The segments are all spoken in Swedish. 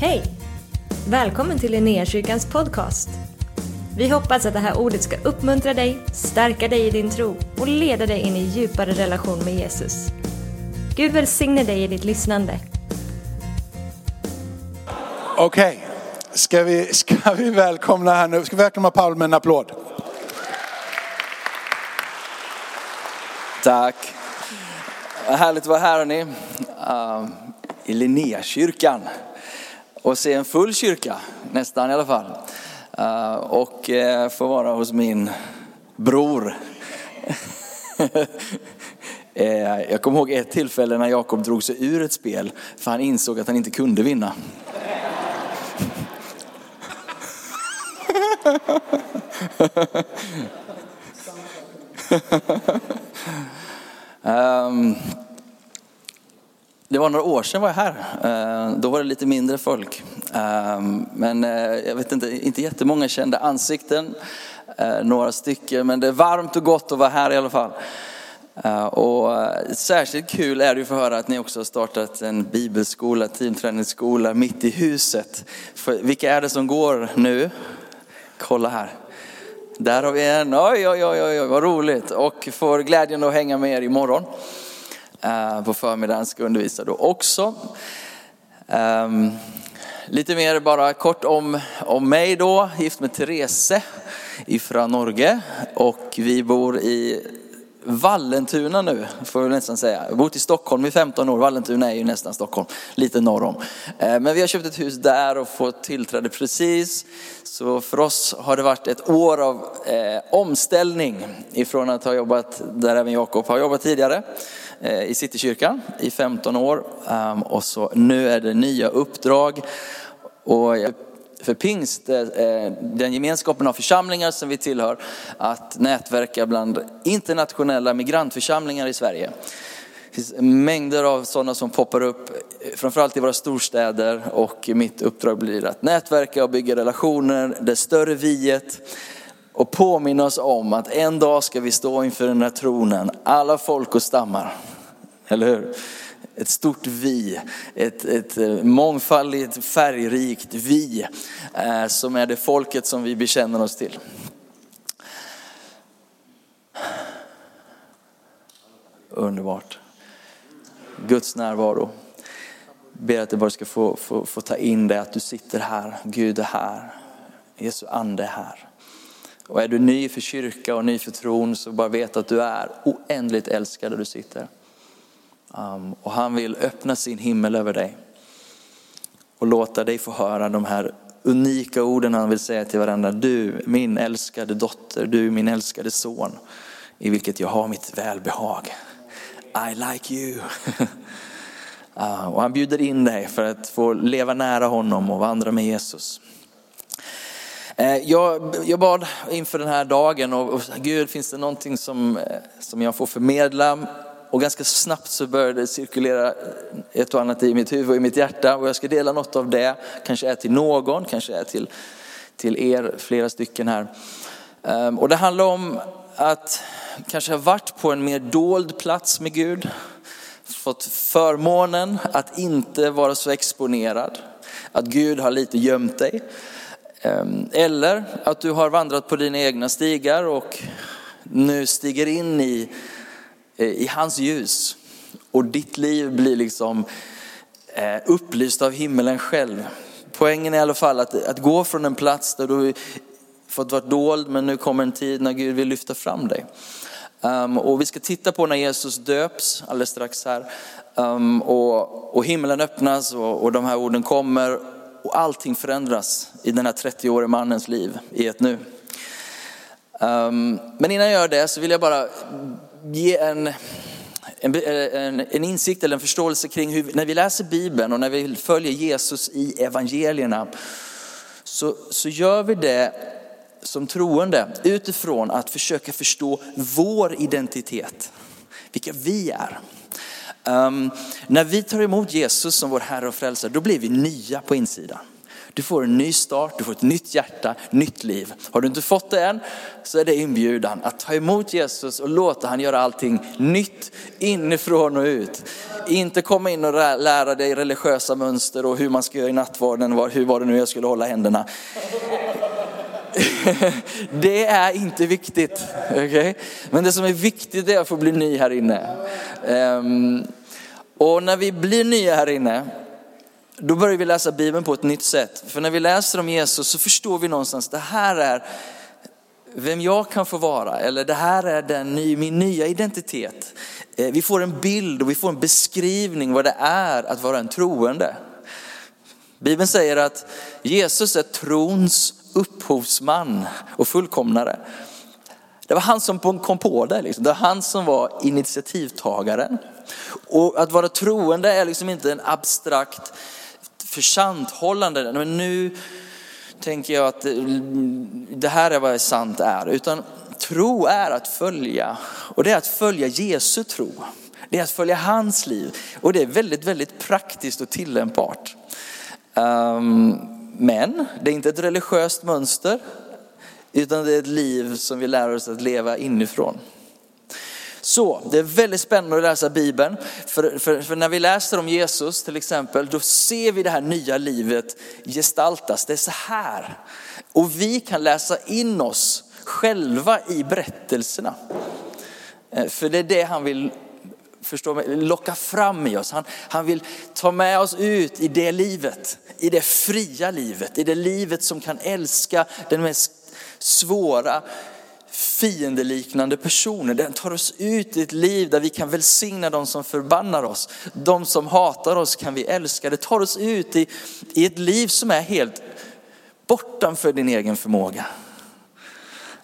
Hej! Välkommen till Linnéakyrkans podcast. Vi hoppas att det här ordet ska uppmuntra dig, stärka dig i din tro och leda dig in i djupare relation med Jesus. Gud välsigne dig i ditt lyssnande. Okej, ska, vi, ska vi välkomna här nu? Ska vi välkomna Paul med en applåd? Tack. Vad härligt att vara här hörni. Uh, I Linnéakyrkan. Och se en full kyrka, nästan i alla fall. Eh, och eh, få vara hos min bror. Eh, jag kommer ihåg ett tillfälle när Jakob drog sig ur ett spel för han insåg att han inte kunde vinna. um, det var några år sedan var jag här. Eh, då var det lite mindre folk. Eh, men eh, jag vet inte, inte jättemånga kända ansikten. Några stycken, men det är varmt och gott att vara här i alla fall. Och särskilt kul är det att få höra att ni också har startat en bibelskola, teamträningsskola mitt i huset. För vilka är det som går nu? Kolla här. Där har vi en, oj oj oj oj vad roligt. Och får glädjen att hänga med er imorgon. Eh, på förmiddagen ska undervisa då också. Ehm, lite mer bara kort om, om mig då, gift med Therese ifrån Norge. Och vi bor i Vallentuna nu, får vi nästan säga. Jag har bott i Stockholm i 15 år, Vallentuna är ju nästan Stockholm, lite norr om. Eh, men vi har köpt ett hus där och fått tillträde precis. Så för oss har det varit ett år av eh, omställning ifrån att ha jobbat där även Jakob har jobbat tidigare Eh, i Citykyrkan i 15 år. Ehm, och så nu är det nya uppdrag. Och för pingst, eh, den gemenskapen av församlingar som vi tillhör, att nätverka bland internationella migrantförsamlingar i Sverige. Det finns mängder av sådana som poppar upp, framförallt i våra storstäder och mitt uppdrag blir att nätverka och bygga relationer, det större viet och påminna oss om att en dag ska vi stå inför den här tronen, alla folk och stammar. Eller hur? ett stort vi, ett, ett eh, mångfaldigt färgrikt vi eh, som är det folket som vi bekänner oss till. Underbart. Guds närvaro. Ber att du bara ska få, få, få ta in det, att du sitter här, Gud är här, Jesu ande är här. Och är du ny för kyrka och ny för tron så bara vet att du är oändligt älskad där du sitter. Um, och han vill öppna sin himmel över dig och låta dig få höra de här unika orden han vill säga till varandra. Du, min älskade dotter, du, min älskade son, i vilket jag har mitt välbehag. I like you. uh, och han bjuder in dig för att få leva nära honom och vandra med Jesus. Eh, jag, jag bad inför den här dagen och, och Gud, finns det någonting som, eh, som jag får förmedla och ganska snabbt så började det cirkulera eh, ett och annat i mitt huvud och i mitt hjärta och jag ska dela något av det. Kanske är till någon, kanske är till, till er, flera stycken här. Ehm, och det handlar om att kanske ha varit på en mer dold plats med Gud. Fått förmånen att inte vara så exponerad. Att Gud har lite gömt dig. Ehm, eller att du har vandrat på dina egna stigar och nu stiger in i eh, i hans ljus. Och ditt liv blir liksom eh, upplyst av himmelen själv. Poängen är i alla fall att, att gå från en plats där du fått vara dold men nu kommer en tid när Gud vill lyfta fram dig. Um, och vi ska titta på när Jesus döps alldeles strax här. Um, och, och himlen öppnas och, och de här orden kommer och allting förändras i den här 30-årige mannens liv i ett nu. Ehm, men innan jag gör det så vill jag bara ge en, en, en, en, insikt eller en förståelse kring hur, när vi läser Bibeln och när vi följer Jesus i evangelierna, så, så gör vi det som troende utifrån att försöka förstå vår identitet, vilka vi är. Um, när vi tar emot Jesus som vår Herre och Frälsare, då blir vi nya på insidan. Du får en ny start, du får ett nytt hjärta, nytt liv. Har du inte fått det än så är det inbjudan att ta emot Jesus och låta han göra allting nytt inifrån och ut. Inte komma in och lära dig religiösa mönster och hur man ska göra i nattvarden, hur var det nu jag skulle hålla händerna. det är inte viktigt. Okay? Men det som är viktigt är att få bli ny här inne. Um, och när vi blir nya här inne, då börjar vi läsa Bibeln på ett nytt sätt. För när vi läser om Jesus så förstår vi någonstans, att det här är vem jag kan få vara, eller det här är den, min nya identitet. Eh, vi får en bild och vi får en beskrivning vad det är att vara en troende. Bibeln säger att Jesus är trons upphovsman och fullkomnare. Det var han som kom på det. Liksom. Det var han som var initiativtagaren. Och att vara troende är liksom inte en abstrakt försanthållande. Men nu tänker jag att det här är vad sant är. Utan tro är att följa. Och det är att följa Jesu tro. Det är att följa hans liv. Och det är väldigt, väldigt praktiskt och tillämpbart. Um, men det är inte ett religiöst mönster, utan det är ett liv som vi lär oss att leva inifrån. Så det är väldigt spännande att läsa Bibeln. För, för, för, när vi läser om Jesus till exempel, då ser vi det här nya livet gestaltas. Det är så här. Och vi kan läsa in oss själva i berättelserna. Eh, för det är det han vill förstå mig, locka fram i oss. Han, han vill ta med oss ut i det livet, i det fria livet, i det livet som kan älska den mest svåra fiendeliknande personer. Den tar oss ut i ett liv där vi kan välsigna de som förbannar oss. De som hatar oss kan vi älska. Det tar oss ut i, i ett liv som är helt bortanför din egen förmåga.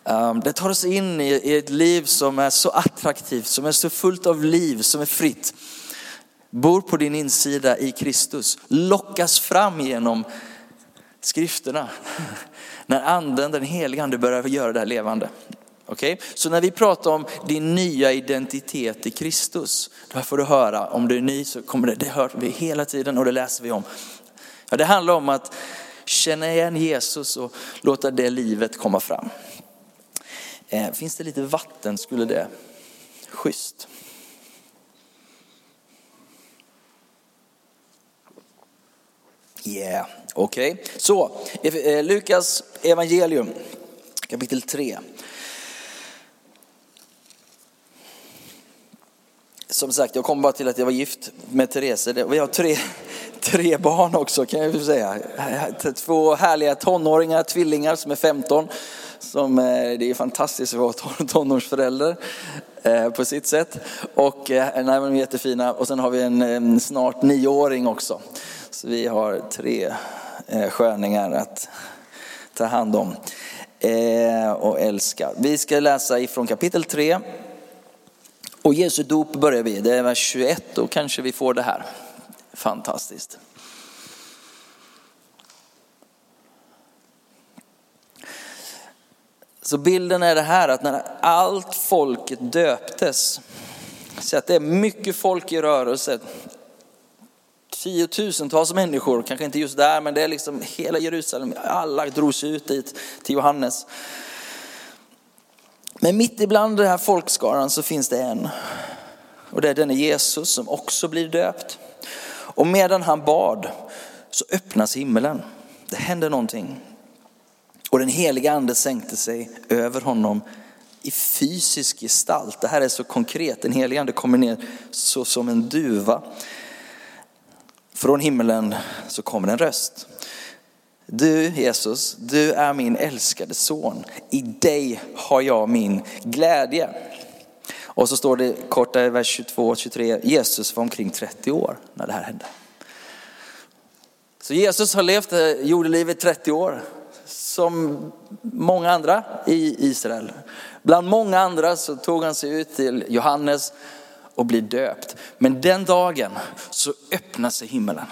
Ehm, det tar oss in i ett liv som är så attraktivt, som är så fullt av liv, som är fritt. Bor på din insida i Kristus, lockas fram genom skrifterna. När anden, den heliga ande börjar göra det här levande. Okay? Så när vi pratar om din nya identitet i Kristus, då får du höra, om du är ny så kommer det, det hör vi hela tiden och det läser vi om. Ja, det handlar om att känna igen Jesus och låta det livet komma fram. Eh, finns det lite vatten skulle det, schysst. Yeah, okej. Okay. Så, eh, Lukas evangelium kapitel 3. Som sagt, jag kom bara till att jag var gift med Therese. Vi har tre, tre barn också kan jag säga. Två härliga tonåringar, tvillingar som är 15 som, eh, det är fantastiskt att vara tonårsförälder eh, på sitt sätt. Och eh, nej, de är jättefina. Och sen har vi en snart nioåring också. Så vi har tre sköningar att ta hand om och älska. Vi ska läsa ifrån kapitel 3. Och Jesu dop börjar vi, det är vers 21, då kanske vi får det här. Fantastiskt. Så bilden är det här att när allt folket döptes, så att det är mycket folk i rörelse, tiotusentals människor, kanske inte just där, men det är liksom hela Jerusalem, alla drogs ut dit till Johannes. Men mitt ibland den här folkskaran så finns det en. Och det är denne Jesus som också blir döpt. Och medan han bad så öppnas himmelen. Det händer någonting. Och den heliga ande sänkte sig över honom i fysisk gestalt. Det här är så konkret. Den heliga ande kommer ner så som en duva. Från himlen så kommer en röst. Du Jesus, du är min älskade son. I dig har jag min glädje. Och så står det kort i vers 22-23. Jesus var omkring 30 år när det här hände. Så Jesus har levt jordelivet 30 år som många andra i Israel. Bland många andra så tog han sig ut till Johannes och blir döpt. Men den dagen så öppnar sig himmelen.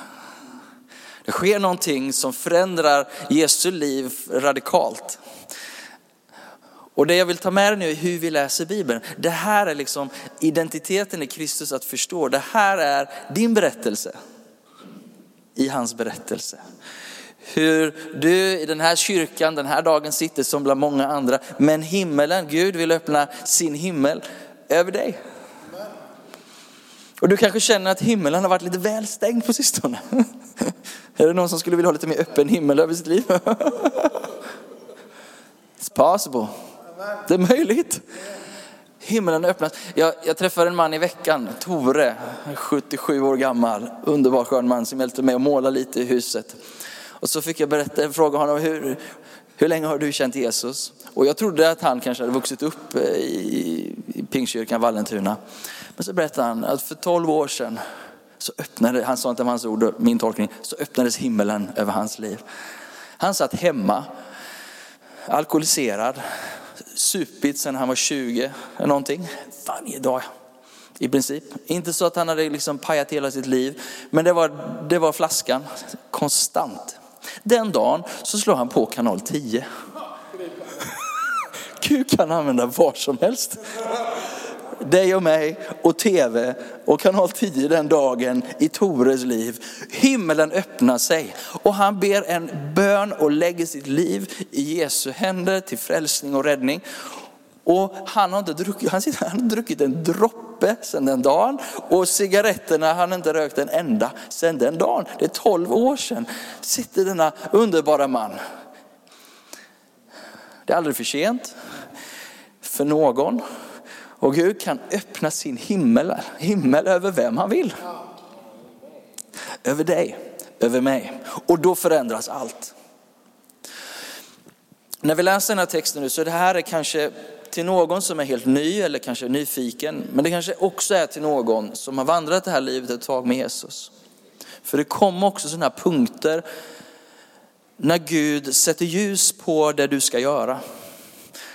Det sker någonting som förändrar Jesu liv radikalt. Och det jag vill ta med dig nu är hur vi läser Bibeln. Det här är liksom identiteten i Kristus att förstå. Det här är din berättelse i hans berättelse. Hur du i den här kyrkan den här dagen sitter som bland många andra. Men himmelen, Gud vill öppna sin himmel över dig. Och du kanske känner att himmelen har varit lite väl stängd på sistone. Är det någon som skulle vilja ha lite mer öppen himmel över sitt liv? It's possible. Det är möjligt. Himlen öppnas. Jag, jag träffade en man i veckan, Tore, 77 år gammal, underbar skön man som hjälpte mig att måla lite i huset. Och så fick jag berätta, fråga honom hur, hur länge har du känt Jesus? Och jag trodde att han kanske hade vuxit upp eh, i, i Pingstkyrkan Vallentuna. Men så berättade han att för 12 år sedan så öppnade, han sa inte hans ord, min tolkning, så öppnades himmelen över hans liv. Han satt hemma, alkoholiserad, supit sedan han var 20 eller någonting, varje dag i princip. Inte så att han hade liksom pajat hela sitt liv, men det var, det var flaskan konstant. Den dagen så slår han på kanal 10. Gud kan använda var som helst dig och mig och tv och kanal 10 den dagen i Tores liv. Himmelen öppnar sig och han ber en bön och lägger sitt liv i Jesu händer till frälsning och räddning. Och han har inte druckit, han sitter, han har druckit en droppe sedan den dagen och cigaretterna han har inte rökt en enda sedan den dagen. Det är 12 år sedan sitter denna underbara man. Det är aldrig för sent för någon och Gud kan öppna sin himmel, himmel över vem han vill. Över dig, över mig. Och då förändras allt. När vi läser den här texten nu så det här är kanske till någon som är helt ny eller kanske nyfiken. Men det kanske också är till någon som har vandrat det här livet ett tag med Jesus. För det kommer också sådana här punkter när Gud sätter ljus på det du ska göra.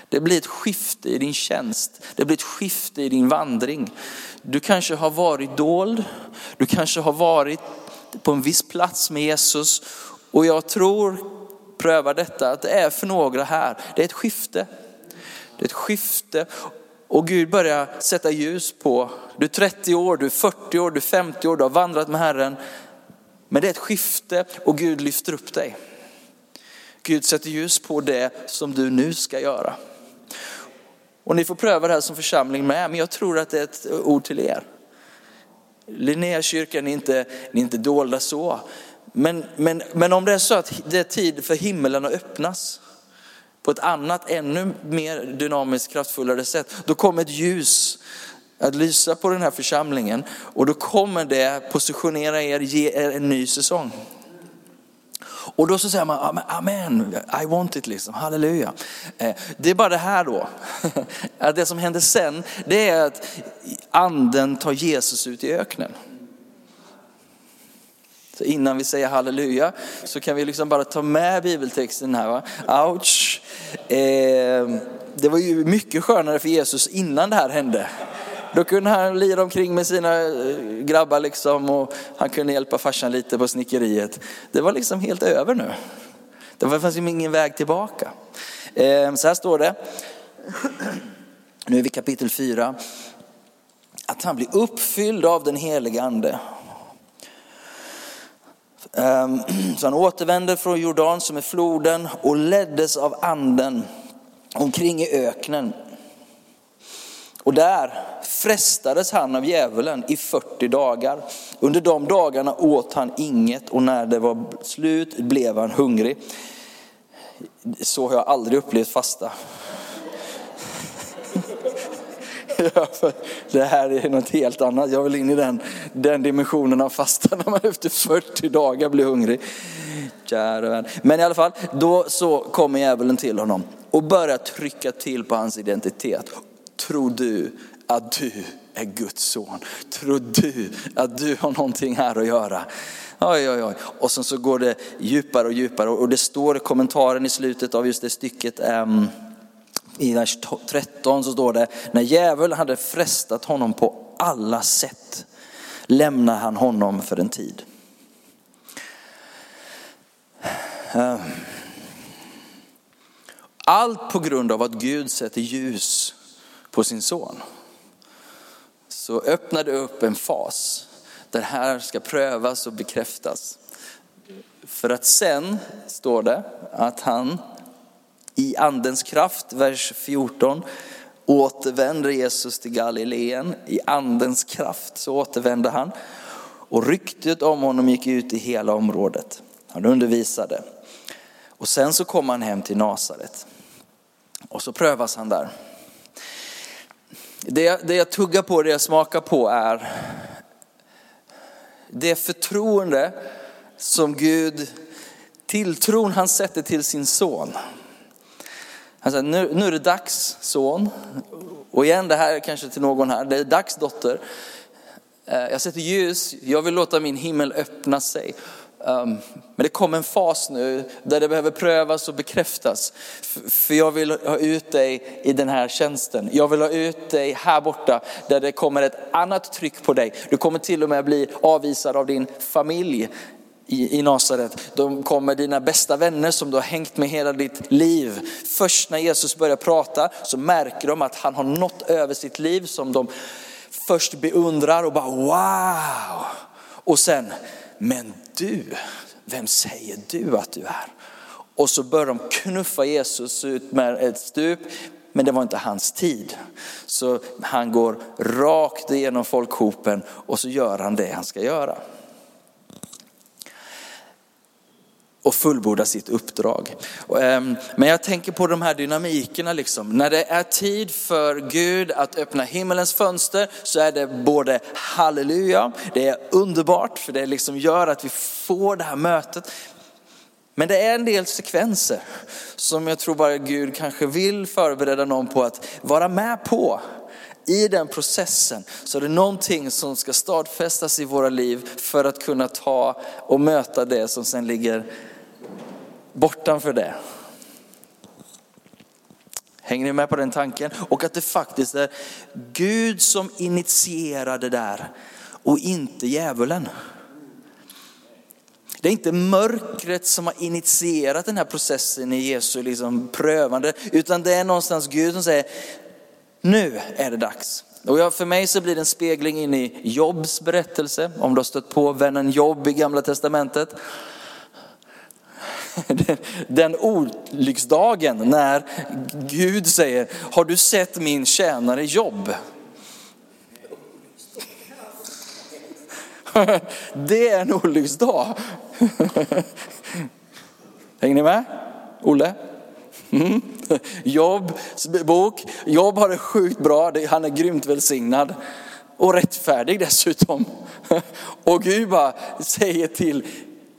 Det blir ett skifte i din tjänst. Det blir ett skifte i din vandring. Du kanske har varit dold. Du kanske har varit på en viss plats med Jesus. Och jag tror, pröva detta, att det är för några här. Det är ett skifte. Det är ett skifte. Och Gud börjar sätta ljus på, du är 30 år, du är 40 år, du är 50 år, du har vandrat med Herren. Men det är ett skifte och Gud lyfter upp dig. Gud sätter ljus på det som du nu ska göra. Och ni får pröva det här som församling med, men jag tror att det är ett ord till er. Linnéakyrkan är inte, ni är inte dolda så. Men, men, men om det är så att det är tid för himmelen att öppnas på ett annat, ännu mer dynamiskt, kraftfullare sätt, då kommer ett ljus att lysa på den här församlingen och då kommer det positionera er, ge er en ny säsong. Och då så säger man, amen, I want it liksom, halleluja. Eh, det är bara det här då, att det som händer sen, det är att anden tar Jesus ut i öknen. Så innan vi säger halleluja så kan vi liksom bara ta med bibeltexten här. Va? Ouch! Eh, det var ju mycket skönare för Jesus innan det här hände. Då kunde han lira omkring med sina eh, grabbar liksom och han kunde hjälpa farsan lite på snickeriet. Det var liksom helt över nu. Det fanns ju ingen väg tillbaka. Eh, så här står det. Nu är vi kapitel 4. Att han blir uppfylld av den helige ande. Ehm, så han återvände från Jordan som är floden och leddes av anden omkring i öknen och där frestades han av djävulen i 40 dagar. Under de dagarna åt han inget och när det var slut blev han hungrig. Så har jag aldrig upplevt fasta. Ja, det här är något helt annat. Jag vill in i den, den dimensionen av fasta när man efter 40 dagar blir hungrig. Men i alla fall, då så kommer djävulen till honom och börjar trycka till på hans identitet. Tror du att du är Guds son? Tror du att du har någonting här att göra? Oj, oj, oj. Och sen så går det djupare och djupare och det står i kommentaren i slutet av just det stycket um, i vers 13 så står det, när djävulen hade frestat honom på alla sätt lämnar han honom för en tid. Ehm. Allt på grund av att Gud sätter ljus på sin son. Så öppnar det upp en fas där det här ska prövas och bekräftas. För att sen står det att han i andens kraft, vers 14, återvänder Jesus till Galileen. I andens kraft så återvände han. Och ryktet om honom gick ut i hela området. Han undervisade. Och sen så kom han hem till Nasaret. Och så prövas han där. Det, det jag tuggar på, det jag smakar på är det förtroende som Gud, tilltron han sätter till sin son. Alltså, nu, nu är det dags son. Och igen, det här är kanske till någon här, det är dags dotter. Eh, jag sätter ljus, jag vill låta min himmel öppna sig. Ehm, men det kommer en fas nu där det behöver prövas och bekräftas. För jag vill ha ut dig i den här tjänsten. Jag vill ha ut dig här borta där det kommer ett annat tryck på dig. Du kommer till och med bli avvisad av din familj i, i Nasaret. De kommer dina bästa vänner som du har hängt med hela ditt liv. Först när Jesus börjar prata så märker de att han har nått över sitt liv som de först beundrar och bara wow. Och sen, men du, vem säger du att du är? Och så börjar de knuffa Jesus ut med ett stup, men det var inte hans tid. Så han går rakt igenom folkhopen och så gör han det han ska göra. Och fullborda sitt uppdrag. Ehm, men jag tänker på de här dynamikerna liksom. När det är tid för Gud att öppna himmelens fönster så är det både halleluja, det är underbart för det liksom gör att vi får det här mötet. Men det är en del sekvenser som jag tror bara Gud kanske vill förbereda någon på att vara med på i den processen så är det någonting som ska stadfästas i våra liv för att kunna ta och möta det som sen ligger bortanför det. Hänger ni med på den tanken? Och att det faktiskt är Gud som initierar det där och inte djävulen. Det är inte mörkret som har initierat den här processen i Jesu liksom prövande, utan det är någonstans Gud som säger, nu är det dags. Och jag, för mig så blir det en spegling in i Jobs berättelse, om du har stött på vännen Jobb i gamla testamentet. Den olycksdagen när Gud säger, har du sett min tjänare Jobb? Det är en olycksdag. Hänger ni med? Olle? Mm. Jobbs bok. Jobb har det sjukt bra, han är grymt välsignad. Och rättfärdig dessutom. Och Gud bara säger till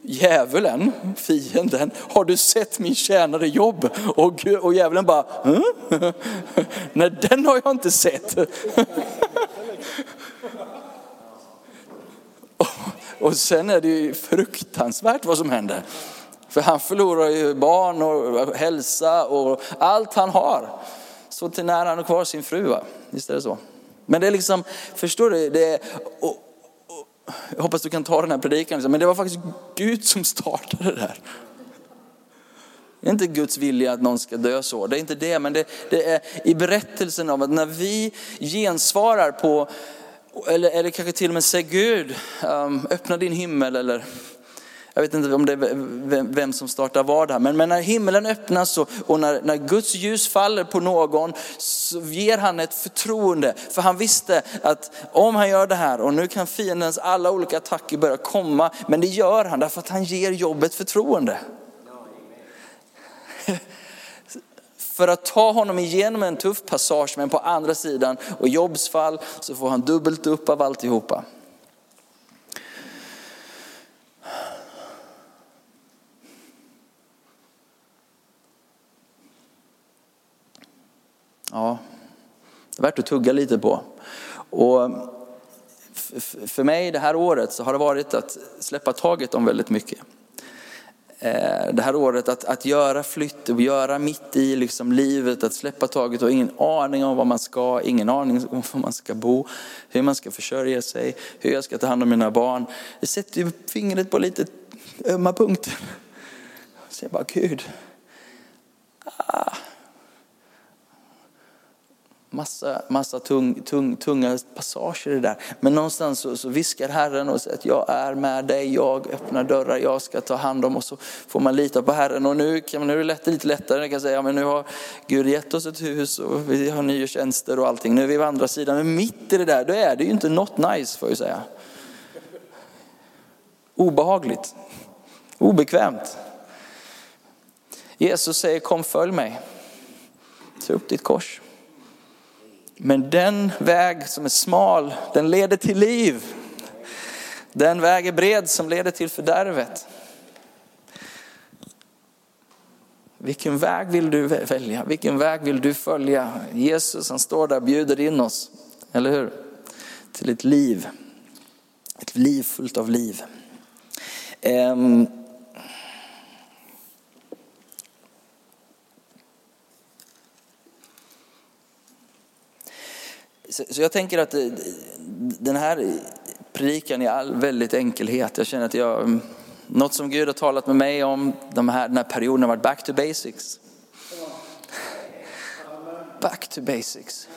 djävulen, fienden, har du sett min tjänare jobb? Och, och djävulen bara, hm? nej den har jag inte sett. och, sen är det ju fruktansvärt vad som händer. För han förlorar ju barn och hälsa och allt han har. Så till när han har kvar sin fru, va? visst är det så? Men det är liksom, förstår du? Det är, och, jag hoppas du kan ta den här predikan, liksom. men det var faktiskt Gud som startade det där. Det är inte Guds vilja att någon ska dö så, det är inte det, men det, det är i berättelsen om att när vi gensvarar på, eller, eller kanske till och med säger Gud, um, öppna din himmel eller jag vet inte om det är vem som startar vad här, men, men när himlen öppnas och, och när, när, Guds ljus faller på någon så ger han ett förtroende. För han visste att om han gör det här och nu kan fiendens alla olika attacker börja komma, men det gör han därför att han ger jobbet förtroende. för att ta honom igenom en tuff passage, men på andra sidan och Jobs fall så får han dubbelt upp av alltihopa. Ja, det är värt att tugga lite på. Och för mig det här året så har det varit att släppa taget om väldigt mycket. Eh, det här året att, att göra flytt och göra mitt i liksom livet, att släppa taget och ingen aning om vad man ska, ingen aning om var man ska bo, hur man ska försörja sig, hur jag ska ta hand om mina barn. Det sätter ju fingret på lite ömma punkter. Så jag bara, Gud, ah, Massa, massa tung, tung, tunga passager i det där. Men någonstans så, så viskar Herren och säger att jag är med dig, jag öppnar dörrar, jag ska ta hand om och så får man lita på Herren. Och nu, kan, nu är det lätt, lite lättare, jag kan säga, men nu har Gud gett oss ett hus och vi har nya tjänster och allting. Nu är vi på andra sidan, men mitt i det där, då är det ju inte något nice får jag säga. Obehagligt, obekvämt. Jesus säger kom följ mig. Ta upp ditt kors. Men den väg som är smal, den leder till liv. Den väg är bred som leder till fördärvet. Vilken väg vill du välja? Vilken väg vill du följa? Jesus han står där och bjuder in oss, eller hur? Till ett liv. Ett liv fullt av liv. Um, Så jag tänker att eh, den här predikan i all väldigt enkelhet, jag känner att jag, mm, något som Gud har talat med mig om de här, den här perioden har varit back to basics. Back to basics.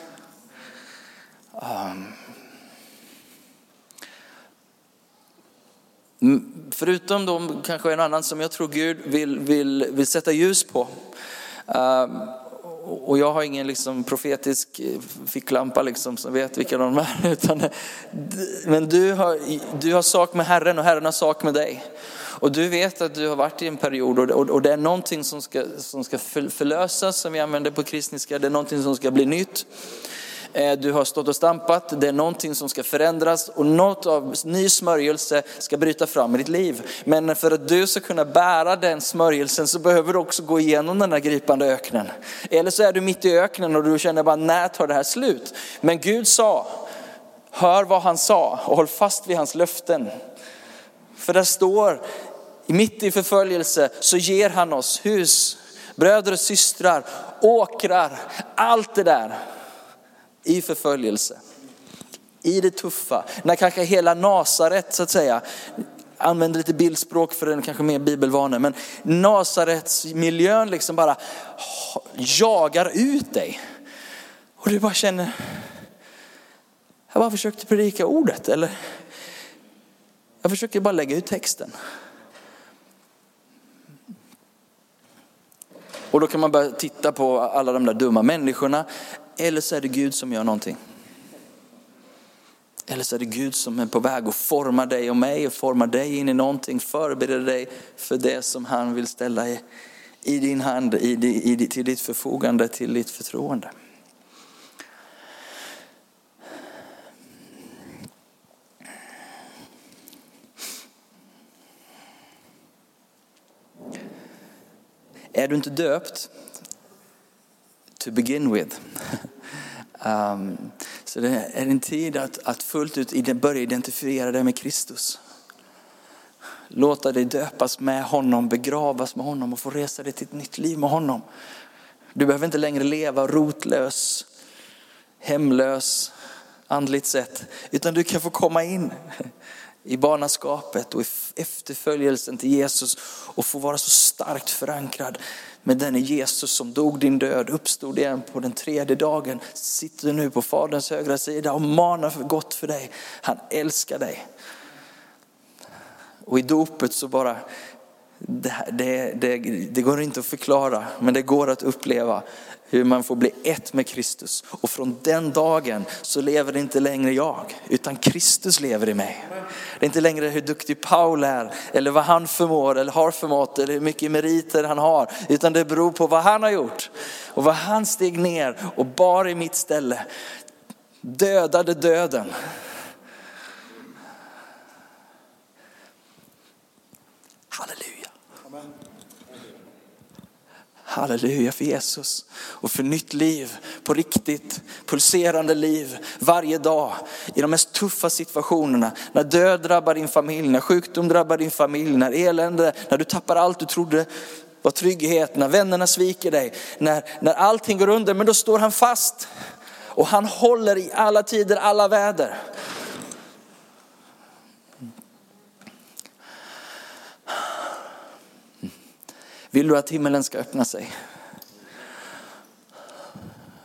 Um, förutom de kanske en annan som jag tror Gud vill, vill, vill sätta ljus på. Um, och jag har ingen liksom profetisk eh, ficklampa liksom som vet vilka de är. Utan, eh, men du har, du har sak med Herren och Herren har sak med dig. Och du vet att du har varit i en period och, och, och det är någonting som ska, som ska förlösas, som vi använder på kristniska, det är någonting som ska bli nytt. Eh, du har stått och stampat, det är någonting som ska förändras och något av ny smörjelse ska bryta fram i ditt liv. Men för att du ska kunna bära den smörjelsen så behöver du också gå igenom den här gripande öknen. Eller så är du mitt i öknen och du känner bara, när tar det här slut? Men Gud sa, hör vad han sa och håll fast vid hans löften. För där står, mitt i förföljelse så ger han oss hus, bröder och systrar, åkrar, allt det där i förföljelse, i det tuffa, när kanske hela Nasaret så att säga, använder lite bildspråk för den kanske mer bibelvana, men Nasaretsmiljön liksom bara jagar ut dig. Och du bara känner, jag bara försökte predika ordet eller jag försöker bara lägga ut texten. Och då kan man börja titta på alla de där dumma människorna. Eller så är det Gud som gör någonting. Eller så är det Gud som är på väg att forma dig och mig och forma dig in i någonting, förbereda dig för det som han vill ställa i, i din hand, i, i, till ditt förfogande, till ditt förtroende. Är du inte döpt to begin with. Um, så det är en tid att, att fullt ut börja identifiera dig med Kristus. Låta dig döpas med honom, begravas med honom och få resa dig till ett nytt liv med honom. Du behöver inte längre leva rotlös, hemlös, andligt sett, utan du kan få komma in i barnaskapet och i efterföljelsen till Jesus och få vara så starkt förankrad men denne Jesus som dog din död, uppstod igen på den tredje dagen, sitter nu på Faderns högra sida och manar för gott för dig. Han älskar dig. Och i dopet så bara, det, det, det, det går inte att förklara, men det går att uppleva hur man får bli ett med Kristus. Och från den dagen så lever inte längre jag, utan Kristus lever i mig. Det är inte längre hur duktig Paul är, eller vad han förmår eller har förmått, eller hur mycket meriter han har, utan det beror på vad han har gjort. Och vad han steg ner och bar i mitt ställe, dödade döden. Halleluja. Halleluja för Jesus och för nytt liv på riktigt, pulserande liv varje dag i de mest tuffa situationerna. När död drabbar din familj, när sjukdom drabbar din familj, när elände, när du tappar allt du trodde var trygghet, när vännerna sviker dig, när, när allting går under. Men då står han fast och han håller i alla tider, alla väder. Vill du att himmelen ska öppna sig?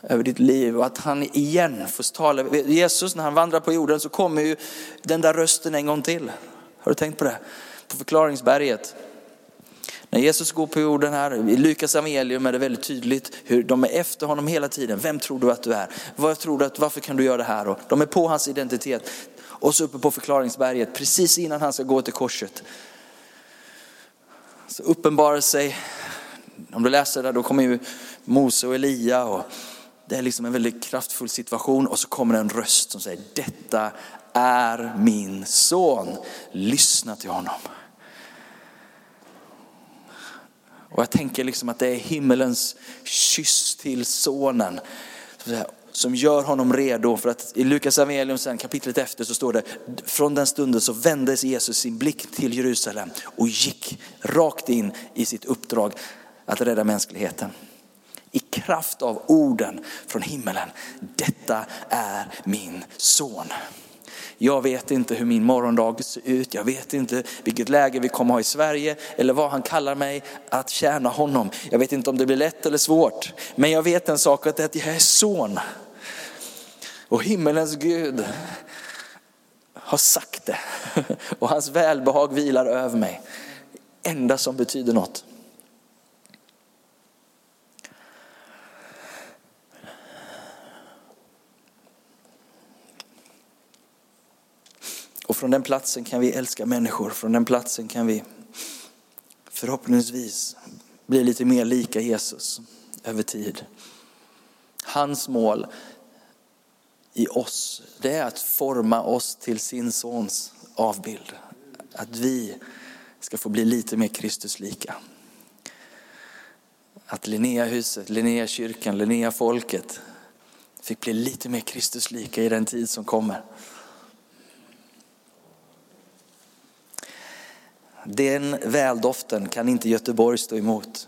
över ditt liv och att han igen får tala. Jesus när han vandrar på jorden så kommer ju den där rösten en gång till. Har du tänkt på det? På förklaringsberget. När Jesus går på jorden här, i Lukas evangelium är det väldigt tydligt hur de är efter honom hela tiden. Vem tror du att du är? Vad tror du att, varför kan du göra det här? Och de är på hans identitet. Och så uppe på förklaringsberget, precis innan han ska gå till korset. Så uppenbarar sig, om du läser där, då kommer ju Mose och Elia och det är liksom en väldigt kraftfull situation och så kommer en röst som säger detta är min son, lyssna till honom. Och jag tänker liksom att det är himmelens kyss till sonen som gör honom redo. För att i Lukas evangelium sen kapitlet efter så står det, från den stunden så vände Jesus sin blick till Jerusalem och gick rakt in i sitt uppdrag att rädda mänskligheten. I kraft av orden från himmelen, detta är min son. Jag vet inte hur min morgondag ser ut. Jag vet inte vilket läge vi kommer ha i Sverige eller vad han kallar mig att tjäna honom. Jag vet inte om det blir lätt eller svårt. Men jag vet en sak att jag är son. Och himmelens Gud har sagt det. Och hans välbehag vilar över mig. Enda som betyder något. Och från den platsen kan vi älska människor. Från den platsen kan vi förhoppningsvis bli lite mer lika Jesus över tid. Hans mål i oss, det är att forma oss till sin sons avbild. Att vi ska få bli lite mer Kristuslika. Att Linnéahuset, Linnéakyrkan, Linnéafolket fick bli lite mer Kristuslika i den tid som kommer. Den väldoften kan inte Göteborg stå emot.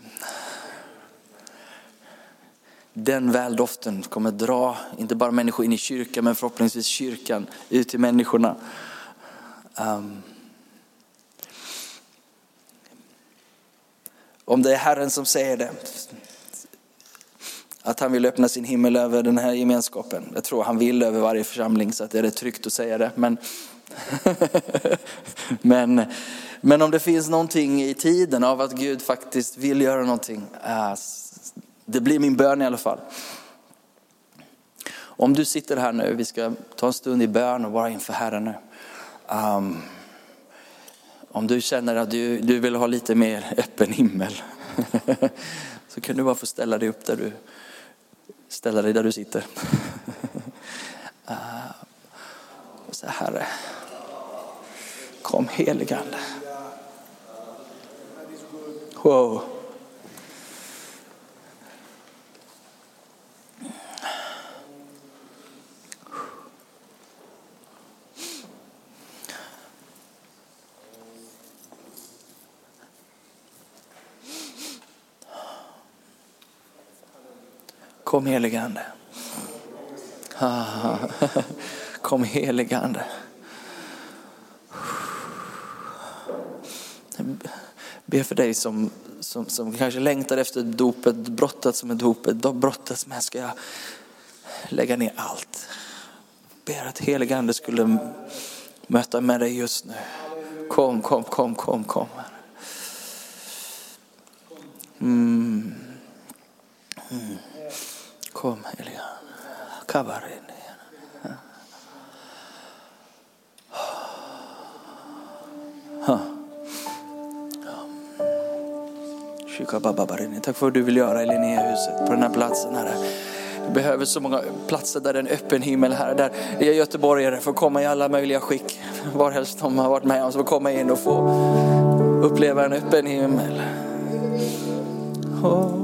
Den väldoften kommer dra, inte bara människor in i kyrkan, men förhoppningsvis kyrkan ut till människorna. Um, om det är Herren som säger det, att han vill öppna sin himmel över den här gemenskapen. Jag tror han vill över varje församling så att det är tryggt att säga det. Men, men men om det finns någonting i tiden av att Gud faktiskt vill göra någonting, eh, det blir min bön i alla fall. Om du sitter här nu, vi ska ta en stund i bön och vara inför Herren nu. Um, om du känner att du, du vill ha lite mer öppen himmel så kan du bara få ställa dig upp där du, ställa dig där du sitter. uh, och säga Herre, kom heligande. Wow. Kom heligande. Kom heligande. Be för dig som, som, som kanske längtar efter dopet, brottats med dopet, brottats med, ska jag lägga ner allt. Ber att heligande skulle möta med dig just nu. Kom, kom, kom, kom, kom. Mm. Mm. Kom heliga Kavarin. Tack för vad du vill göra i Linnéhuset på den här platsen Herre. Vi behöver så många platser där det är en öppen himmel här. Där är göteborgare får komma i alla möjliga skick. Varhelst de har varit med om så får komma in och få uppleva en öppen himmel. Oh.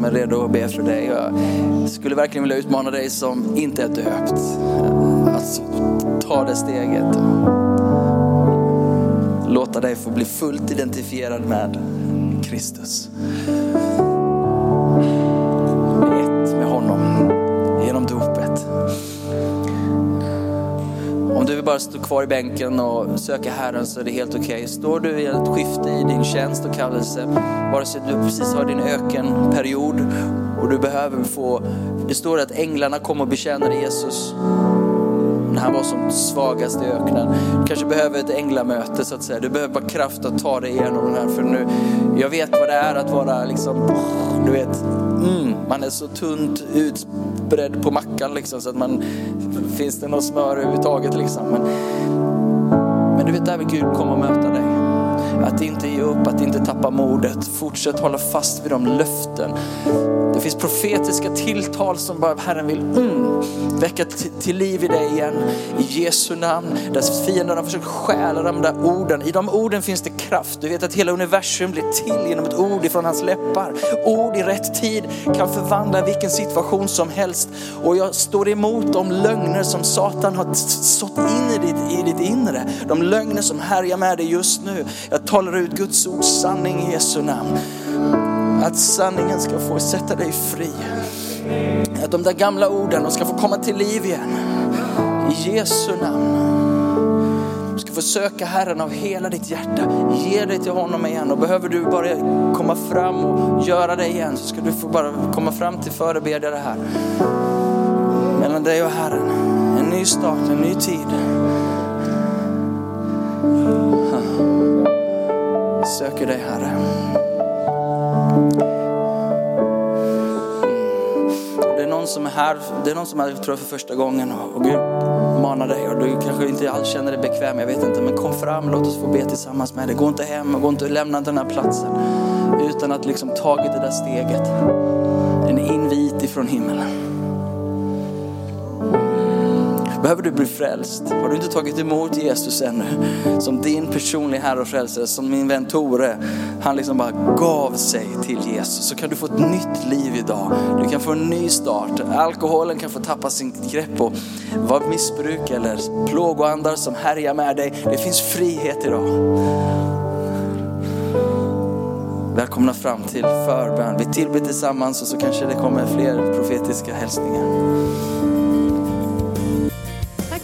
Som är redo att be för dig. Jag skulle verkligen vilja utmana dig som inte är döpt. Att ta det steget. Låta dig få bli fullt identifierad med Kristus. Bara stå kvar i bänken och söka Herren så är det helt okej. Okay. Står du i ett skifte i din tjänst och kallelse, vare sig du precis har din ökenperiod och du behöver få, det står att änglarna kom och betjänade Jesus när han var som svagast i öknen. Du kanske behöver ett änglamöte så att säga. Du behöver bara kraft att ta dig igenom den här. För nu, jag vet vad det är att vara liksom, du vet, man är så tunt utbredd på mackan liksom så att man, finns det något smör överhuvudtaget liksom. Men, men du vet, där vill Gud komma och möta dig. Att inte ge upp, att inte tappa modet. Fortsätt hålla fast vid de löften. Det finns profetiska tilltal som bara Herren vill mm, väcka till liv i dig igen. I Jesu namn. Där fienderna försöker stjäla de där orden. I de orden finns det kraft. Du vet att hela universum blir till genom ett ord ifrån hans läppar. Ord i rätt tid kan förvandla vilken situation som helst. Och jag står emot de lögner som Satan har sått in i ditt, i ditt inre. De lögner som härjar med dig just nu. Jag jag talar ut Guds ord, sanning i Jesu namn. Att sanningen ska få sätta dig fri. Att de där gamla orden de ska få komma till liv igen. I Jesu namn. Du ska få söka Herren av hela ditt hjärta. Ge dig till honom igen. Och behöver du bara komma fram och göra det igen så ska du få bara komma fram till förebedjare här. Mellan dig och Herren. En ny start, en ny tid. Söker dig Herre. Mm. Det är någon som är här, det är någon som är tror jag, för första gången och Gud manar dig och du kanske inte alls känner dig bekväm, jag vet inte, men kom fram, låt oss få be tillsammans med dig. Gå inte hem, gå inte och lämna den här platsen utan att liksom tagit det där steget. En invit ifrån himmelen. Behöver du bli frälst? Har du inte tagit emot Jesus ännu som din personliga Herre och frälsare, som min vän Tore, han liksom bara gav sig till Jesus. Så kan du få ett nytt liv idag. Du kan få en ny start. Alkoholen kan få tappa sin grepp och vad missbruk eller plågoandar som härjar med dig. Det finns frihet idag. Välkomna fram till förbön. Vi tillber tillsammans och så kanske det kommer fler profetiska hälsningar